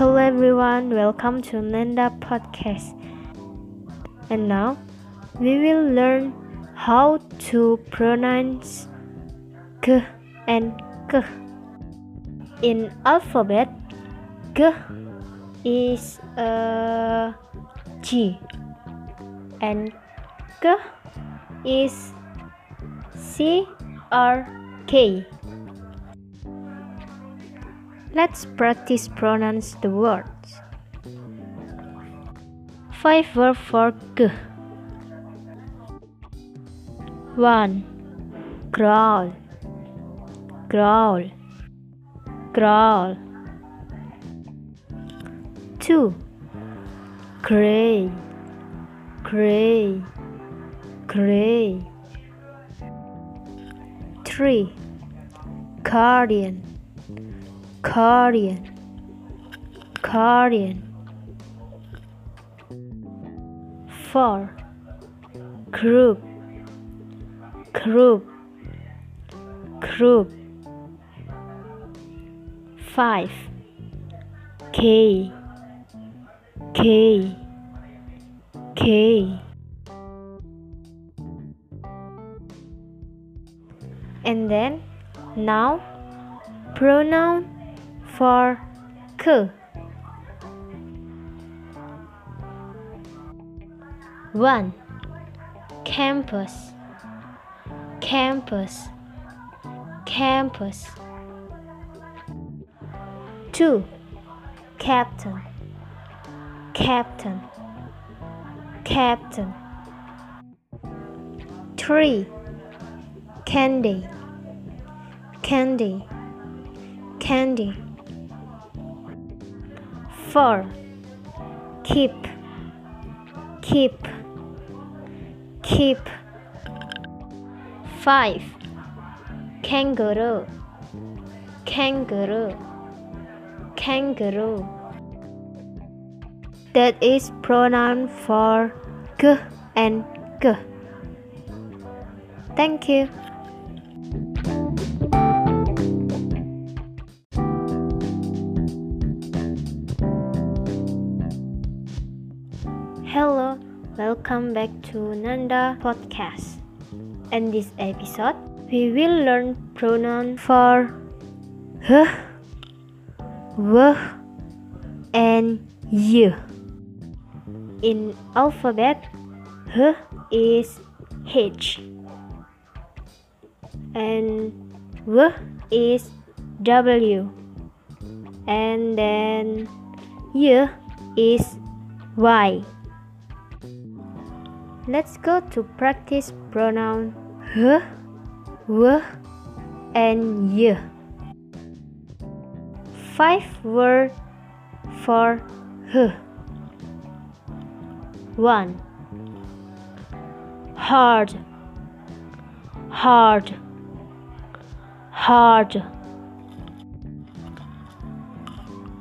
Hello everyone, welcome to Nanda Podcast. And now we will learn how to pronounce k and k. In alphabet, k is a G and k is C R K. Let's practice pronounce the words. Five words for G. One. Growl. Growl. Growl. Two. Gray. Gray. Gray. Three. Guardian Guardian Guardian Four Group. Group. Group. Five. K. K. K. And then now pronoun for k. One. Campus. Campus. Campus. Two. Captain. Captain. Captain. Three. Candy. Candy. Candy four keep. Keep. Keep. Five. Kangaroo. Kangaroo. Kangaroo. That is pronoun for g and g. Thank you welcome back to Nanda Podcast. In this episode, we will learn pronoun for h, w, and y. In alphabet, h is H and w is W and then y is Y. Let's go to practice pronoun h, w, and y. Five words for h. One. Hard. Hard. Hard.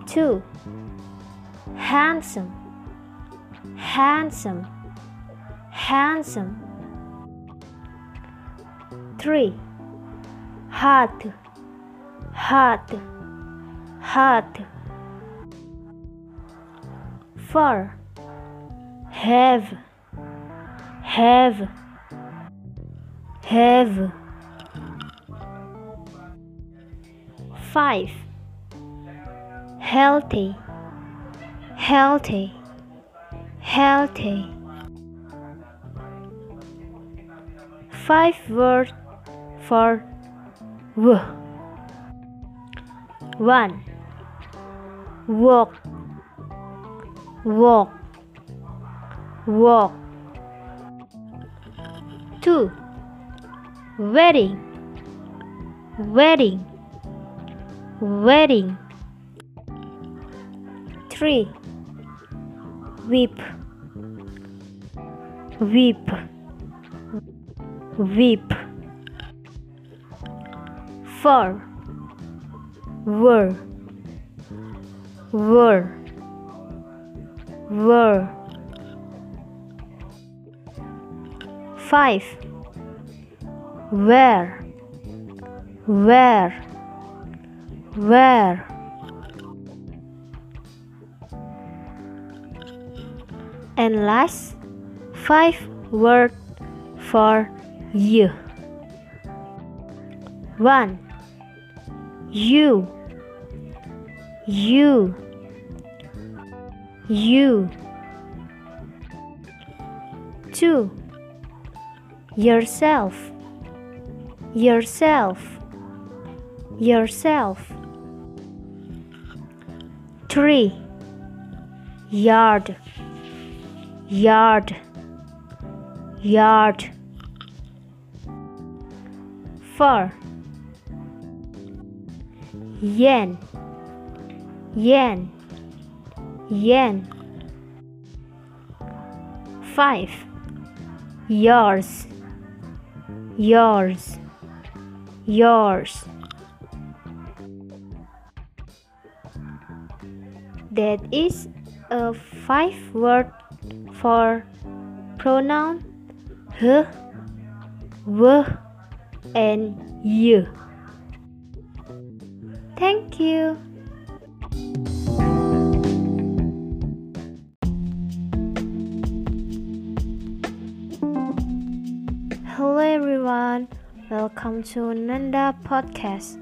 Two. Handsome. Handsome handsome. 3. Hot, hot, hot. 4. Have, have, have. 5. Healthy, healthy, healthy. Five words for w. One. Walk. Walk. Walk. Two. Wedding. Wedding. Wedding. Three. Weep, Whip weep. For were were were. Five where where where And last, five word for you. One. You. You. You. Two. Yourself. Yourself. Yourself. Three. Yard. Yard. Yard. Four. Yen. Yen. Yen. Five. Yours. Yours. Yours. That is a five word for pronoun h, w, and you. Thank you. Hello everyone, welcome to Nanda Podcast.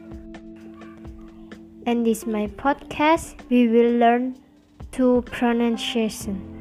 And this my podcast, we will learn to pronunciation.